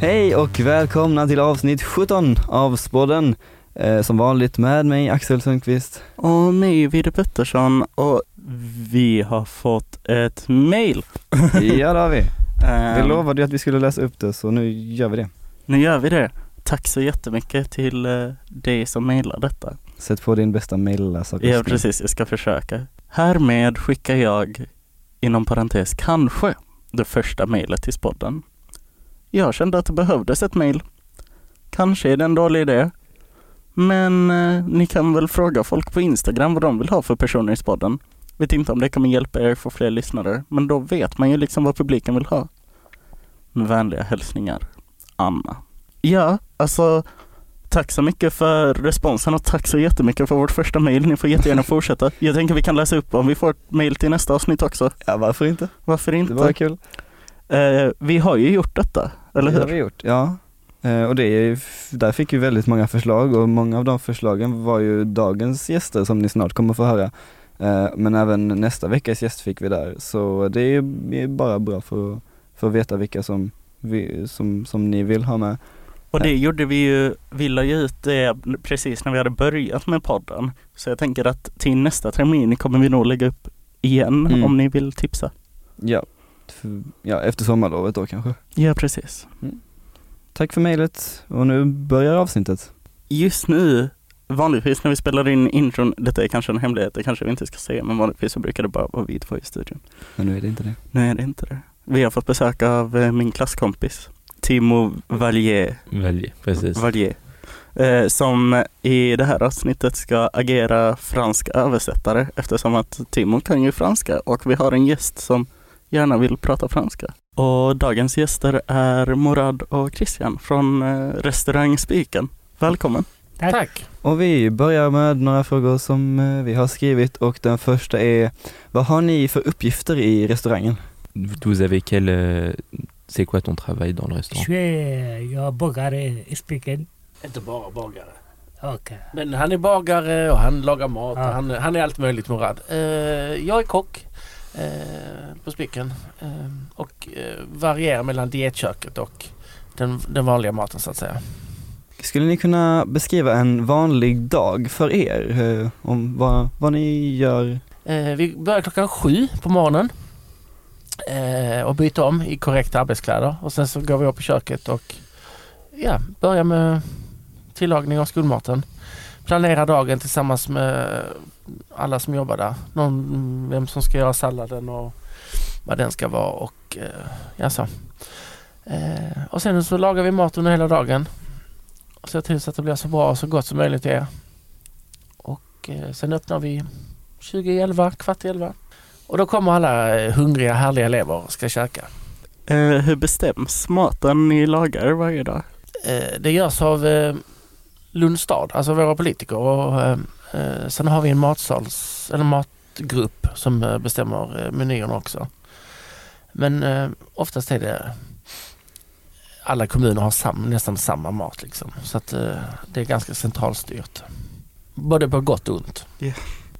Hej och välkomna till avsnitt 17 av Spodden. Eh, som vanligt med mig Axel Sundqvist. Och mig Vide Pettersson och vi har fått ett mail. Ja det har vi. Vi Ehm, lovade ju att vi skulle läsa upp det så nu gör vi det. Nu gör vi det. Tack så jättemycket till eh, dig som mejlar detta. Sätt på din bästa mejlläsare. Ja precis, jag ska försöka. Härmed skickar jag, inom parentes kanske, det första mejlet till spodden. Jag kände att det behövdes ett mejl. Kanske är det en dålig idé. Men eh, ni kan väl fråga folk på Instagram vad de vill ha för personer i spodden. Vet inte om det kommer hjälpa er få fler lyssnare, men då vet man ju liksom vad publiken vill ha. Med vänliga hälsningar, Anna. Ja, alltså Tack så mycket för responsen och tack så jättemycket för vårt första mejl. Ni får jättegärna fortsätta. Jag tänker vi kan läsa upp om vi får ett mejl till nästa avsnitt också. Ja varför inte? Varför Det inte? var kul. Eh, vi har ju gjort detta, eller Det har hur? vi gjort, ja. Eh, och det är, där fick vi väldigt många förslag och många av de förslagen var ju dagens gäster som ni snart kommer få höra. Eh, men även nästa veckas gäst fick vi där, så det är ju det är bara bra för, för att veta vilka som, vi, som, som ni vill ha med. Och det gjorde vi ju, vi la ju ut det precis när vi hade börjat med podden. Så jag tänker att till nästa termin kommer vi nog lägga upp igen Mm. om ni vill tipsa. Ja, för, ja efter sommarlovet då kanske. Ja, precis. Tack för mejlet och nu börjar avsnittet. Just nu, vanligtvis när vi spelar in intron, detta är kanske en hemlighet, det kanske vi inte ska säga, men vanligtvis så brukar det bara vara vi två i studion. Men nu är det inte det. Nu är det inte det. Vi har fått besök av eh, min klasskompis, Timo Vallier. Välj, precis. Vallier. Eh, som i det här avsnittet ska agera fransk översättare eftersom att Timo kan ju franska och vi har en gäst som gärna vill prata franska. Och dagens gäster är Morad och Christian från eh, restaurang Spiken. Välkommen! Tack. Och vi börjar med några frågor som eh, vi har skrivit och den första är Vad har ni för uppgifter i restaurangen? Vous avez quel... euh, C'est quoi ton travail dans le Je restaurant suis jag är bagare i Spiken. Inte bara bagare. Okej. Men han är bagare och han lagar mat. Ja. Och han, han är allt möjligt Morad. Eh, jag är kock eh, på Spiken. Eh, och eh, varierar mellan dietköket och den, den vanliga maten så att säga. Skulle ni kunna beskriva en vanlig dag för er? eh, Om vad, vad ni gör? Eh, vi börjar klockan sju på morgonen. Eh, och byter om i korrekta arbetskläder. Och sen så går vi upp i köket och ja, börjar med tillagning av skolmaten. Planerar dagen tillsammans med alla som jobbar där. Någon, vem som ska göra salladen och vad den ska vara och eh, ja så. Eh, och sen så lagar vi mat under hela dagen. Och ser till så att det blir så bra och så gott som möjligt det är. Och eh, sen öppnar vi 2011, kvart i 11. Och då kommer alla eh, hungriga härliga elever och ska käka. Eh, hur bestäms maten ni lagar varje dag? Eh, det görs av eh, Lunds stad, alltså våra politiker. Och, eh, eh, sen har vi en matsals, eller matgrupp som eh, bestämmer eh, menyerna också. Men eh, oftast är det alla kommuner har sam, nästan samma mat liksom. Så att eh, det är ganska centralstyrt. Både på gott och ont.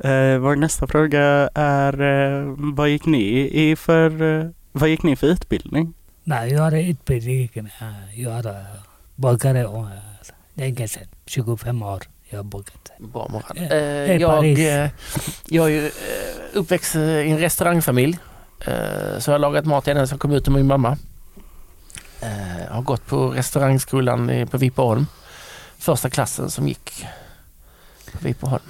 Eh, vår nästa fråga är eh, vad gick ni i för, eh, vad gick ni för utbildning? Nej, jag har utbildning. Jag är bagare och länge sedan. 25 år jag har bagat. Bra Morad. Eh, Eh, jag, eh, jag är ju eh, uppväxt i en restaurangfamilj. Eh, så jag har lagat mat ända sedan jag kom ut med min mamma. Eh, har gått på restaurangskolan i- på Vipeholm. Första klassen som gick på Vipeholm.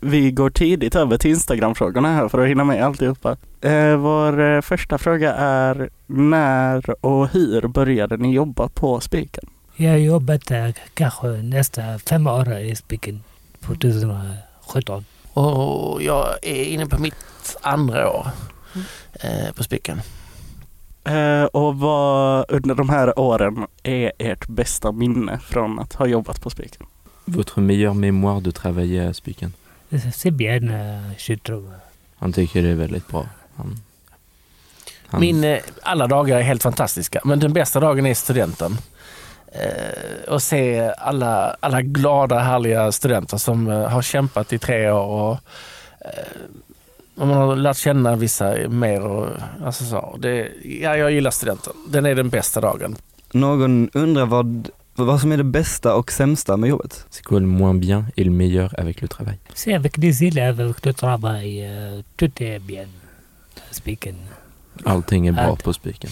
Vi går tidigt över till Instagram-frågorna här för att hinna med alltihopa. Eh, vår första fråga är när och hur började ni jobba på Spiken? Jag har jobbat eh, kanske nästa fem år i Spiken. 2017. Och jag är inne på mitt andra år eh, på Spiken. Eh, och vad under de här åren är ert bästa minne från att ha jobbat på Spiken? Votre meilleure mémoire de travailler à Spiken C'est bien, je trouve. Han tycker det är väldigt bra. Han, han, Min, eh, alla dagar är helt fantastiska men den bästa dagen är studenten. Eh, och se alla, alla glada härliga studenter som eh, har kämpat i tre år och eh, och man har lärt känna vissa mer. Och, alltså så. Det, ja, jag gillar studenten. Den är den bästa dagen. Någon undrar vad, vad som är det bästa och sämsta med jobbet? C'est quoi le moins bien et le meilleur avec le travail C'est avec des élèves, avec le travail, euh, tout est bien. Speaking. Allting är bra Allt. på Spiken.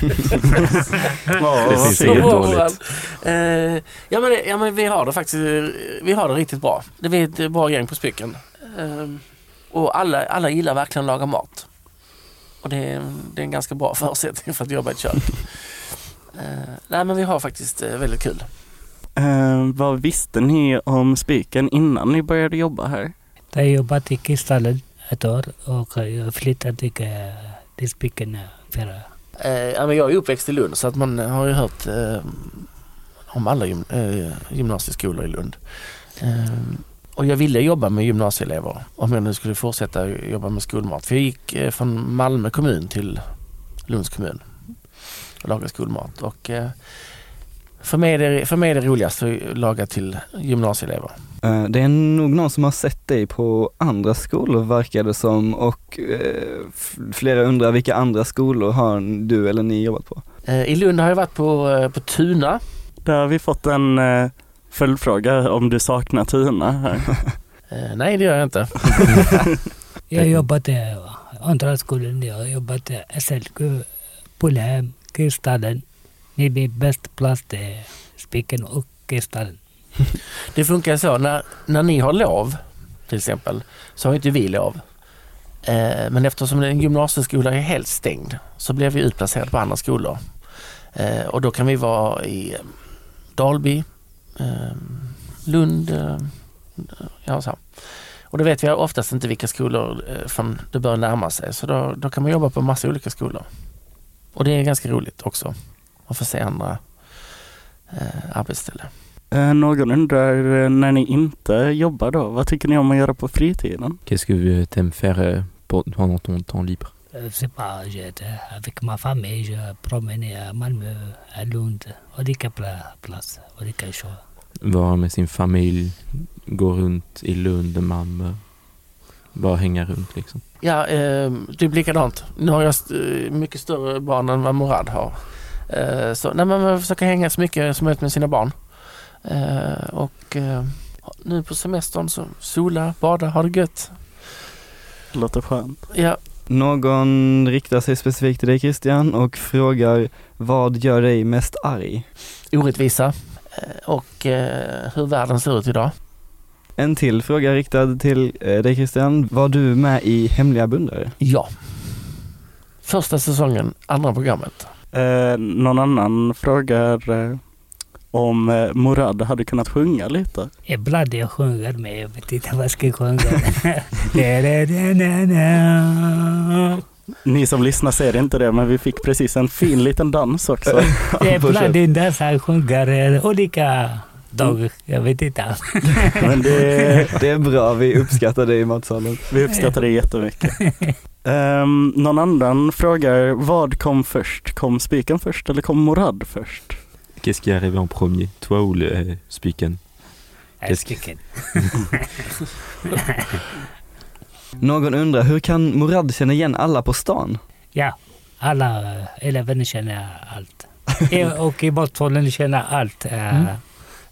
Ja, Det finns inget Så dåligt. Eh, ja, men, ja men vi har det faktiskt vi har det riktigt bra. Det är ett bra gäng på Spiken. Eh, och alla, alla gillar verkligen att laga mat. Och det är, det är en ganska bra förutsättning för att jobba i ett kök. Eh, nej men vi har faktiskt väldigt kul. Vad visste ni om Spiken innan ni började jobba här? Jag har jobbat i Kristallen ett år och jag flyttade till, Spiken förra. Eh, ja, men jag är uppväxt i Lund så att man har ju hört eh, om alla gym, eh, gymnasieskolor i Lund. Eh, och jag ville jobba med gymnasieelever om jag nu skulle fortsätta jobba med skolmat. För jag gick eh, från Malmö kommun till Lunds kommun och lagade skolmat. Och, eh, för, mig är det, för mig är det roligast att laga till gymnasieelever. Eh, Det är nog någon som har sett dig på andra skolor verkar det som och eh, flera undrar vilka andra skolor har du eller ni jobbat på? Eh, I Lund har jag varit på, på Tuna. Där har vi fått en följdfråga om du saknar Tuna här. Nej det gör jag inte. Jag jobbade andra skolan, jag jobbade SLQ, Polhem, Kristallen. Det är min plats, Spiken och Kristallen. Det funkar så, när, när ni har lov till exempel, så har inte vi lov. Eh, men eftersom en gymnasieskola är helt stängd så blir vi utplacerade på andra skolor. Eh, och då kan vi vara i eh, Dalby, eh, Lund, eh, ja så. Och då vet vi oftast inte vilka skolor eh, från det bör närma sig. Så då, då kan man jobba på massa olika skolor. Och det är ganska roligt också se andra eh, arbetsställen. Eh, någon undrar, eh, när ni inte jobbar då, vad tycker ni om att göra på fritiden? Qu'est-ce que tu aimes faire euh, pendant ton temps libre Je sais pas, j'étais avec ma famille, je promenais à Malmö, à Lund, olika pla- platser, olika show. Vara med sin familj, gå runt i Lund, Malmö. Bara hänga runt liksom. Ja, eh, typ likadant. Nu har jag st- eh, mycket större barn än vad Morad har. Eh, så nej, man försöker hänga så mycket som möjligt med sina barn. Eh, och eh, nu på semestern så sola, bada, ha det gött. Låter skönt. Ja, Någon riktar sig specifikt till dig Christian och frågar vad gör dig mest arg? orättvisa och hur världen ser ut idag. En till fråga riktad till dig Christian. Var du med i Hemliga beundrare? Ja. Första säsongen, andra programmet. Eh, någon annan frågar eh, om eh, Morad hade kunnat sjunga lite. Ibland jag sjunger men jag vet inte vad jag ska sjunga. Ni som lyssnar ser inte det, men vi fick precis en fin liten dans också. Ibland den där jag sjunger olika dagar. Jag vet inte. Men det, Det är bra, vi uppskattar det i matsalen. vi uppskattar det jättemycket. Um, någon annan frågar, vad kom först? Kom spiken först eller kom Morad först? Qu'est-ce qui est arrivé en premier Toi ou le euh, Spiken Jag sticker. Någon undrar, hur kan Morad känna igen alla på stan? Ja, alla eh, elever känner allt. Och i matsalen känner allt. Eh,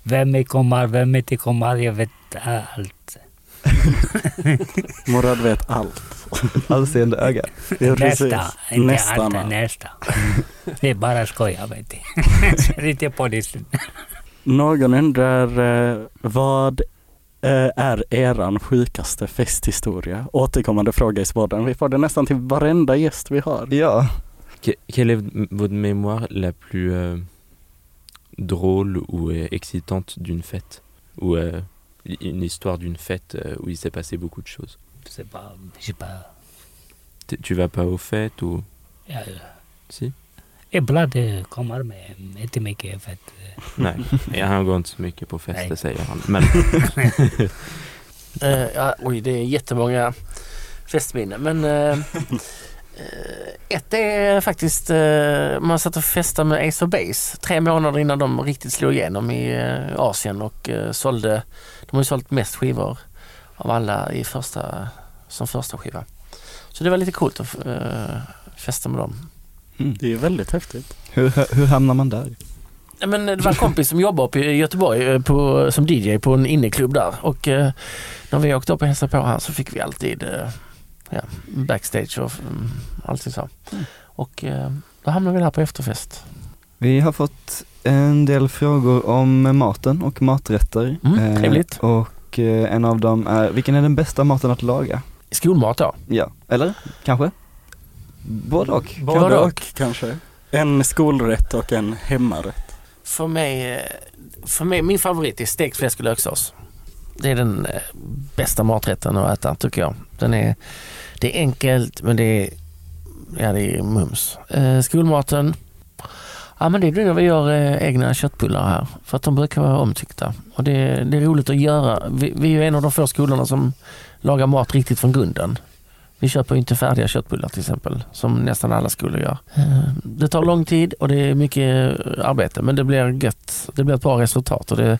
Vem är kommer, vem inte kommer, jag vet allt. Morad vet allt. Allseende öga. Ja. Nästa, inte Nästan allt, nästa. Det är bara skoj, jag vet inte. Inte polisen. Någon undrar, eh, vad eh, är eran sjukaste festhistoria? Återkommande fråga i podden. Vi får det nästan till varenda gäst vi har. Ja, Que- Quelle est votre mémoire la plus euh, drôle ou euh, excitante d'une fête Ou euh, une histoire d'une fête euh, où il s'est passé beaucoup de choses C'est pas, je sais pas. T- Tu vas pas aux fêtes ou? Ja, si ibland kommer men inte mycket. Eh, Nej, han går inte så mycket på fester säger han. Men Eh, ja, oj, det är jättemånga festminnen. Men eh, ett är faktiskt, eh, man satt och festade med Ace of Base tre månader innan de riktigt slog igenom i eh, Asien och eh, sålde, de har ju sålt mest skivor av alla i första, som första skiva. Så det var lite coolt att eh, festa med dem. Mm. Det är väldigt häftigt. Hur, hur hamnar man där? Men det var en kompis som jobbar uppe i Göteborg eh, på, som DJ på en inneklubb där och eh, när vi åkte upp och hälsade på här så fick vi alltid eh, ja, backstage och mm, allting så. Mm. Och eh, då hamnade vi där på efterfest. Vi har fått en del frågor om maten och maträtter. Mm, trevligt. och eh, en av dem är, vilken är den bästa maten att laga? Skolmat då. Ja, eller? Kanske? Både och. Både Både och kanske. En skolrätt och en hemmarätt. För mig, eh, för mig min favorit är stekt fläsk och löksås. Det är den eh, bästa maträtten att äta tycker jag. Den är, det är enkelt men det är, ja, det är mums. Eh, skolmaten, ja men det blir när vi gör eh, egna köttbullar här för att de brukar vara omtyckta. Och det, det är roligt att göra. Vi, vi är en av de få skolorna som lagar mat riktigt från grunden. Vi köper inte färdiga köttbullar till exempel, som nästan alla skolor gör. Eh, Det tar lång tid och det är mycket arbete men det blir gött. Det blir ett bra resultat och det,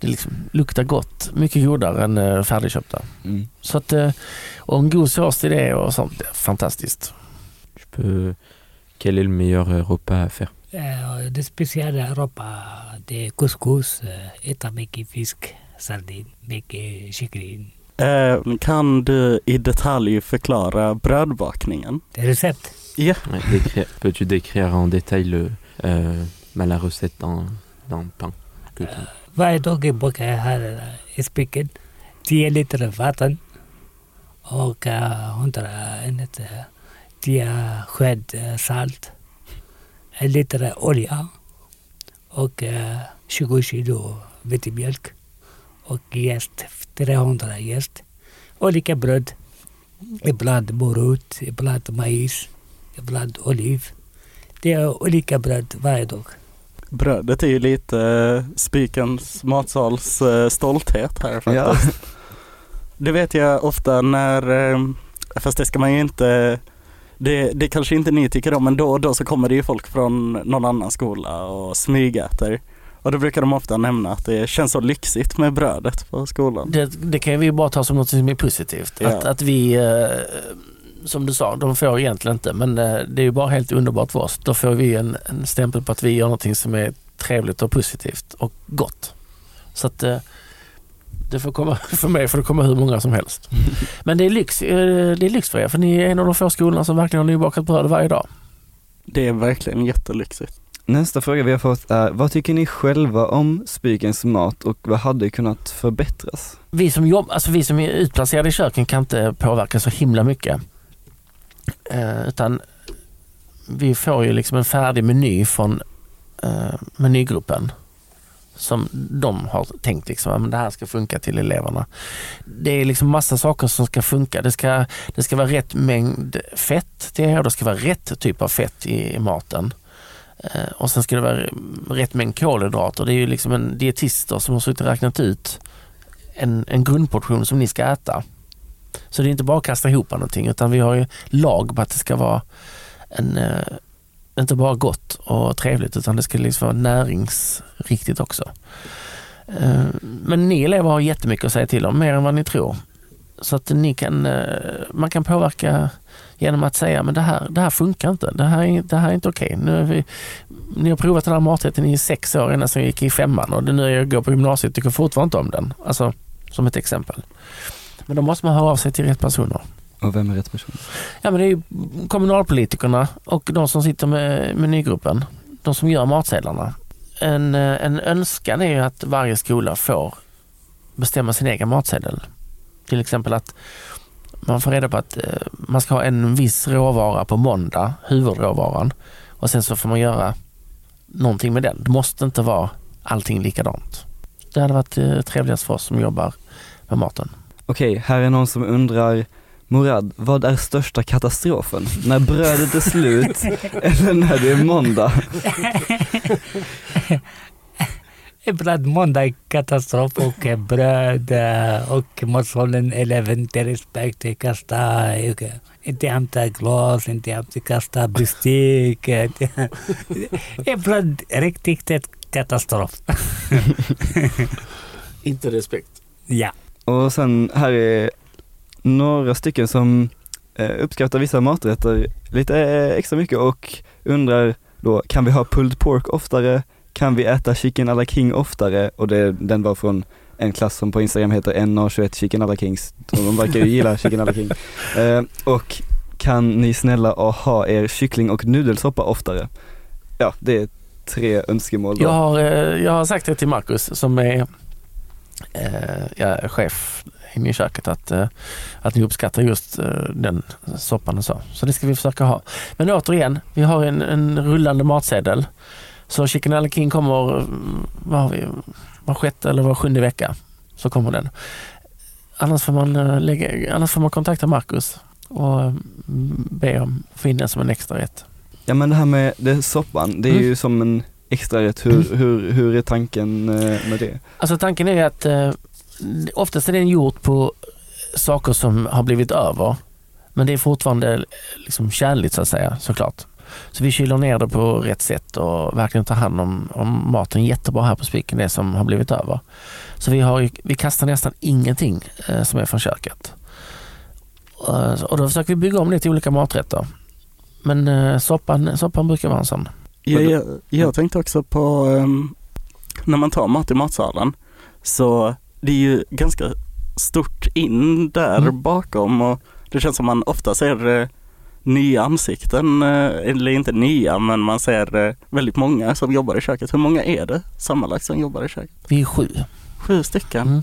det liksom luktar gott. Mycket godare än eh, färdigköpta. Mm. Så att, eh, och en god sås till det och sånt, det är fantastiskt. Quel est le meilleur euh, repas à faire Eh, Det speciella Europa det är couscous, eh, äta mycket fisk, sardin, mycket kyckling. Eh, kan du i detalj förklara brödbakningen? Recept. Ja. Ouais, décrire- Peux-tu décrire en détail le, euh, bah, la recette d'un d'un pain que tu... Varje dag brukar jag ha eh, i spiken 10 liter vatten och eh, 100, enligt, eh, 10 sked eh, salt, en liter olja och eh, 20 kilo vetemjölk och jäst, 300 jäst. Olika bröd. Ibland morot, ibland majs, ibland oliv. Det är olika bröd varje dag. Brödet är ju lite eh, Spikens matsals eh, stolthet här Ja. faktiskt. Det vet jag ofta när, eh, fast det ska man ju inte, det, det kanske inte ni tycker om, men då och då så kommer det ju folk från någon annan skola och smygäter. Och då brukar de ofta nämna att det känns så lyxigt med brödet på skolan. Det, det kan vi ju bara ta som något som är positivt. Ja. Att, att vi, eh, som du sa, de får egentligen inte, men eh, det är ju bara helt underbart för oss. Då får vi en, en stämpel på att vi gör någonting som är trevligt och positivt och gott. Så att eh, det får komma, för mig får det komma hur många som helst. Men det är lyx, det är lyx för er, för ni är en av de få skolorna som verkligen har nybakat bröd varje dag. Det är verkligen jättelyxigt. Nästa fråga vi har fått är, vad tycker ni själva om Spikens mat och vad hade kunnat förbättras? vi som, jobb, alltså vi som är utplacerade i köken kan inte påverka så himla mycket. Eh, utan vi får ju liksom en färdig meny från eh, menygruppen som de har tänkt liksom, att det här ska funka till eleverna. Det är liksom massa saker som ska funka. Det ska, det ska vara rätt mängd fett till er det ska vara rätt typ av fett i, i maten. Eh, och sen ska det vara rätt mängd kolhydrater. Det är ju liksom en dietister som har suttit och räknat ut en, en grundportion som ni ska äta. Så det är inte bara att kasta ihop någonting utan vi har ju lag på att det ska vara en, eh, inte bara gott och trevligt utan det ska liksom vara näringsriktigt också. Eh, men ni elever har jättemycket att säga till om, mer än vad ni tror. Så att ni kan, eh, man kan påverka genom att säga men det här, det här funkar inte, det här är, det här är inte okej. Nu vi, ni har provat den här maträtten i sex år innan jag gick i femman och det nu jag går på gymnasiet tycker fortfarande inte om den. Alltså som ett exempel. Men då måste man höra av sig till rätt personer. Och vem är rätt person? Ja men det är kommunalpolitikerna och de som sitter med menygruppen. De som gör matsedlarna. En, en önskan är ju att varje skola får bestämma sin egen matsedel. Till exempel att man får reda på att eh, man ska ha en viss råvara på måndag, huvudråvaran. Och sen så får man göra någonting med den. Det måste inte vara allting likadant. Det hade varit eh, trevligast för oss som jobbar med maten. Okej, här är någon som undrar Morad, vad är största katastrofen? När brödet är slut eller när det är måndag? Ibland måndag är katastrof och eh, bröd eh, och matsalen eleven inte respekt, kasta, eh, inte hämta glas, inte hämta kasta bestick. Ibland riktigt ett katastrof. Inte respekt. Ja. Och sen här är några stycken som uppskattar vissa maträtter lite extra mycket och undrar då, kan vi ha pulled pork oftare? Kan vi äta chicken alla king oftare? Och det, den var från en klass som på Instagram heter NA21 Chicken alla kings. De verkar ju gilla chicken alla king. Eh, och kan ni snälla ha er kyckling och nudelsoppa oftare? Ja, det är tre önskemål. Då. Jag har, eh, jag har sagt det till Marcus som är eh, ja, chef inne i köket att, eh, att ni uppskattar just eh, den soppan och så. Så det ska vi försöka ha. Men återigen, vi har en, en rullande matsedel. Så Chicken Alla King kommer, mm, vad har vi, var sjätte eller var sjunde vecka så kommer den. Annars får man, eh, lägga, annars får man kontakta Marcus och mm, be om att få in den som en extra rätt. Ja men det här med det, soppan, det är Mm. ju som en extra rätt. Hur, hur, hur är tanken eh, med det? Alltså tanken är att eh, oftast är den gjort på saker som har blivit över. Men det är fortfarande liksom kärligt så att säga såklart. Så vi kyler ner det på rätt sätt och verkligen tar hand om, om maten jättebra här på spiken, det som har blivit över. Så vi, har, vi kastar nästan ingenting eh, som är från köket. Eh, och då försöker vi bygga om det till olika maträtter. Men eh, soppan, soppan brukar vara en sån. Jag, jag, jag tänkte också på ehm, när man tar mat i matsalen så det är ju ganska stort in där Mm. bakom och det känns som man ofta ser eh, nya ansikten, eh, eller inte nya men man ser eh, väldigt många som jobbar i köket. Hur många är det sammanlagt som jobbar i köket? Vi är sju. Sju stycken. Mm.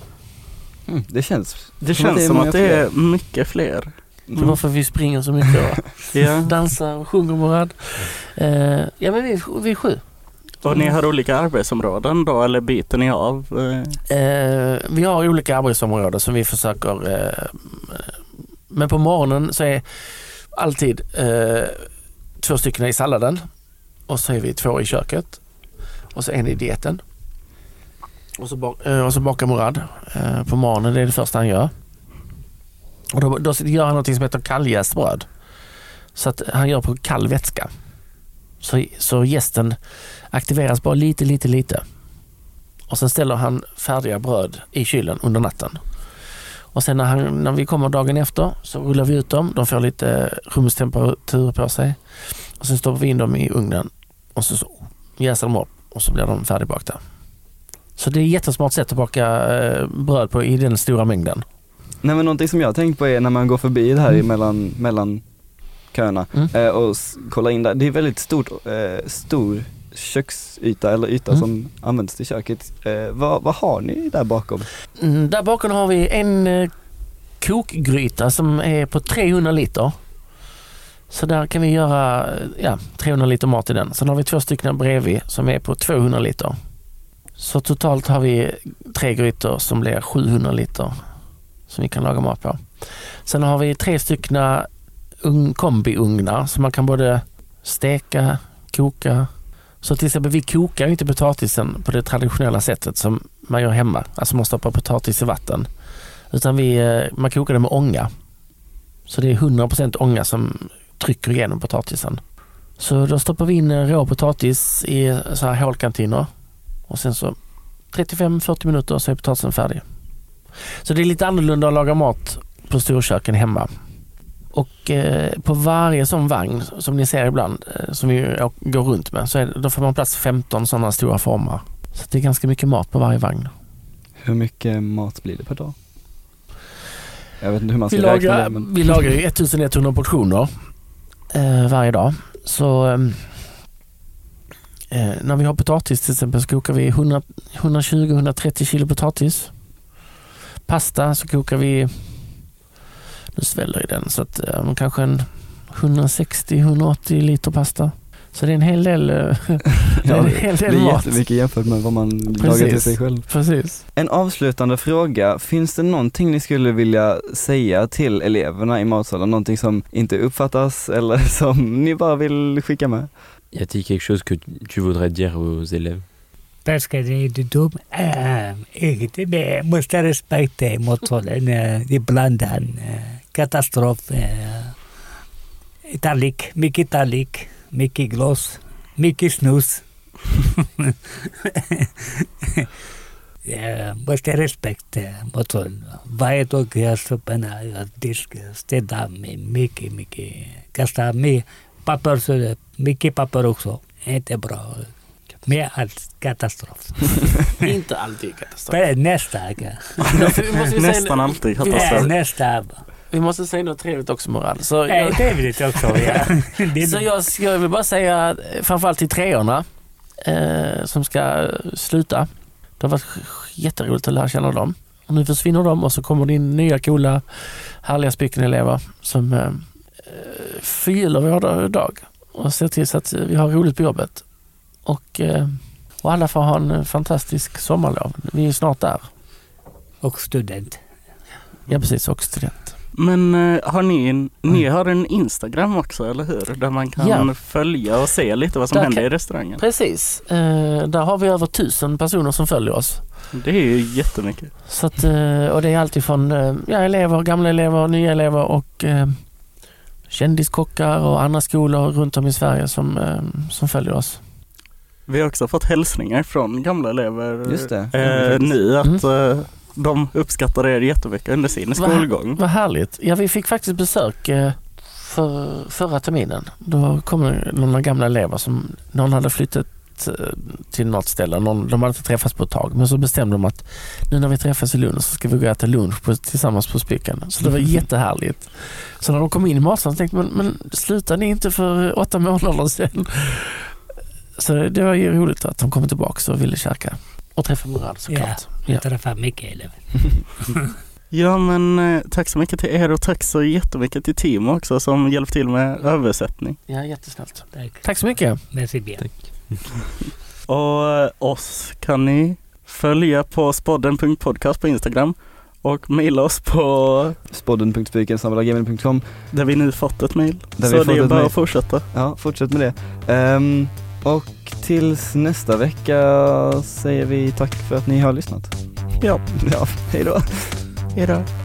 Mm, det känns Det Som känns det som att det är mycket fler. Är varför vi springer så mycket och Ja. dansar och sjunger Murad. Eh, ja men vi, vi är sju. Och ni har olika arbetsområden då eller byter ni av? eh? Eh, vi har olika arbetsområden som vi försöker Men på morgonen så är alltid eh, två stycken i salladen och så är vi två i köket och så en i dieten. Och så, bak, eh, och så bakar Murad eh, på morgonen, det är det första han gör. Och då, då gör han något som heter kalljäst bröd. Så att han gör på kall vätska. Så, så gästen aktiveras bara lite, lite, lite. Och sen ställer han färdiga bröd i kylen under natten. Och sen när, han, när vi kommer dagen efter så rullar vi ut dem. De får lite rumstemperatur på sig. Och sen stoppar vi in dem i ugnen och så, så jäser de upp och så blir de färdigbakta. Så det är ett jättesmart sätt att baka eh, bröd på i den stora mängden. Nej men någonting som jag har tänkt på är när man går förbi det här Mm. mellan, mellan köerna Mm. eh, och kollar in där. Det är väldigt stort, eh, stor köksyta eller yta Mm. som används till köket. Eh, vad, vad har ni där bakom? Mm, där bakom har vi en eh, kokgryta som är på 300 liter. Så där kan vi göra ja, 300 liter mat i den. Sen har vi två stycken bredvid som är på 200 liter. Så totalt har vi tre grytor som blir 700 liter som vi kan laga mat på. Sen har vi tre stycken ugn- kombiugnar som man kan både steka, koka. Så till exempel vi kokar ju inte potatisen på det traditionella sättet som man gör hemma. Alltså man stoppar potatis i vatten. Utan vi, eh, man kokar det med ånga. Så det är 100% ånga som trycker igenom potatisen. Så då stoppar vi in eh, rå potatis i så här hålkantiner och sen så 35-40 minuter så är potatisen färdig. Så det är lite annorlunda att laga mat på storköken hemma. Och eh, på varje sån vagn som ni ser ibland eh, som vi går runt med så det- då får man plats 15 sådana stora formar. Så det är ganska mycket mat på varje vagn. Hur mycket mat blir det per dag? Jag vet inte hur man ska Vi räkna lagar, det men vi lagar ju 1100 portioner eh, varje dag. Så ehm, eh, när vi har potatis till exempel så kokar vi 100 120-130 kilo potatis. Pasta så kokar vi, nu sväller ju den, så att eh, kanske en 160-180 liter pasta. Så det är en hel del, eh, det är en det hel det del är mat. jättemycket jämfört med vad man lagar till sig själv. Precis. En avslutande fråga, finns det någonting ni skulle vilja säga till eleverna i matsalen? Någonting som inte uppfattas eller som ni bara vill skicka med? Y a-t-il quelque chose que tu voudrais dire aux élèves Parce que det är dum. Äh, inte med, måste respektera matsalen. Äh, ibland äh, katastrof. Äh, italik, mycket italik, mycket glas, mycket snus. ja, måste respektera matsalen. Varje dag jag soporna, jag diskar, städar med mycket, mycket. Kastar med papper så Mycket papper också. Inte bra. Mer allt katastrof. Inte alltid katastrof. Nästa. Nästan alltid Ja, katastrof. nästa. Vi måste säga något trevligt också Moral. Så Det är jag, trevligt också. Ja. Så jag, jag vill bara säga framförallt till treorna eh, som ska sluta. Det har varit jätteroligt att lära känna dem. Och nu försvinner de och så kommer det in nya coola härliga stycken elever som eh, förgyller vår dag och ser till så att vi har roligt på jobbet. Och, eh, och alla får ha en fantastisk sommarlov. Vi är snart där. och student. Ja precis, och student. Men eh, har ni, en, ni har en Instagram också, eller hur? Där man kan Ja. följa och se lite vad som Där händer kan- i restaurangen. Precis, eh, där har vi över tusen personer som följer oss. Det är ju jättemycket. Så att, eh, och det är alltid från eh, ja, elever, gamla elever, nya elever och eh, kändiskockar och andra skolor runt om i Sverige som, eh, som följer oss. Vi har också fått hälsningar från gamla elever Just det. eh, nu att Mm. De uppskattar er jättemycket under sin skolgång. Vad härligt. Ja, vi fick faktiskt besök eh, för, förra terminen. Då kom några gamla elever som någon hade flyttat eh, till något ställe. Någon, de hade inte träffats på ett tag. Men så bestämde de att nu när vi träffas i Lund så ska vi gå och äta lunch på, tillsammans på Spiken. Så det var jättehärligt. Så när de kom in i matsalen tänkte men, men slutade ni inte för åtta månader sedan? Så det var ju roligt att de kom tillbaka och ville käka. Och träffa Murad såklart. Ja. Träffar mycket elever. Ja men eh, tack så mycket till er och tack så jättemycket till Timo också som hjälpt till med översättning. ja, jättesnällt. Tack. Tack så mycket. Merci bien. Och eh, oss kan ni följa på spodden.podcast på Instagram och mejla oss på Spodden.spiken.gmail.com där vi nu fått ett mejl. Så det är bara mejl. att fortsätta. Ja, fortsätt med det. Ehm, och tills nästa vecka säger vi tack för att ni har lyssnat. Ja. Ja, hej då. Hejdå.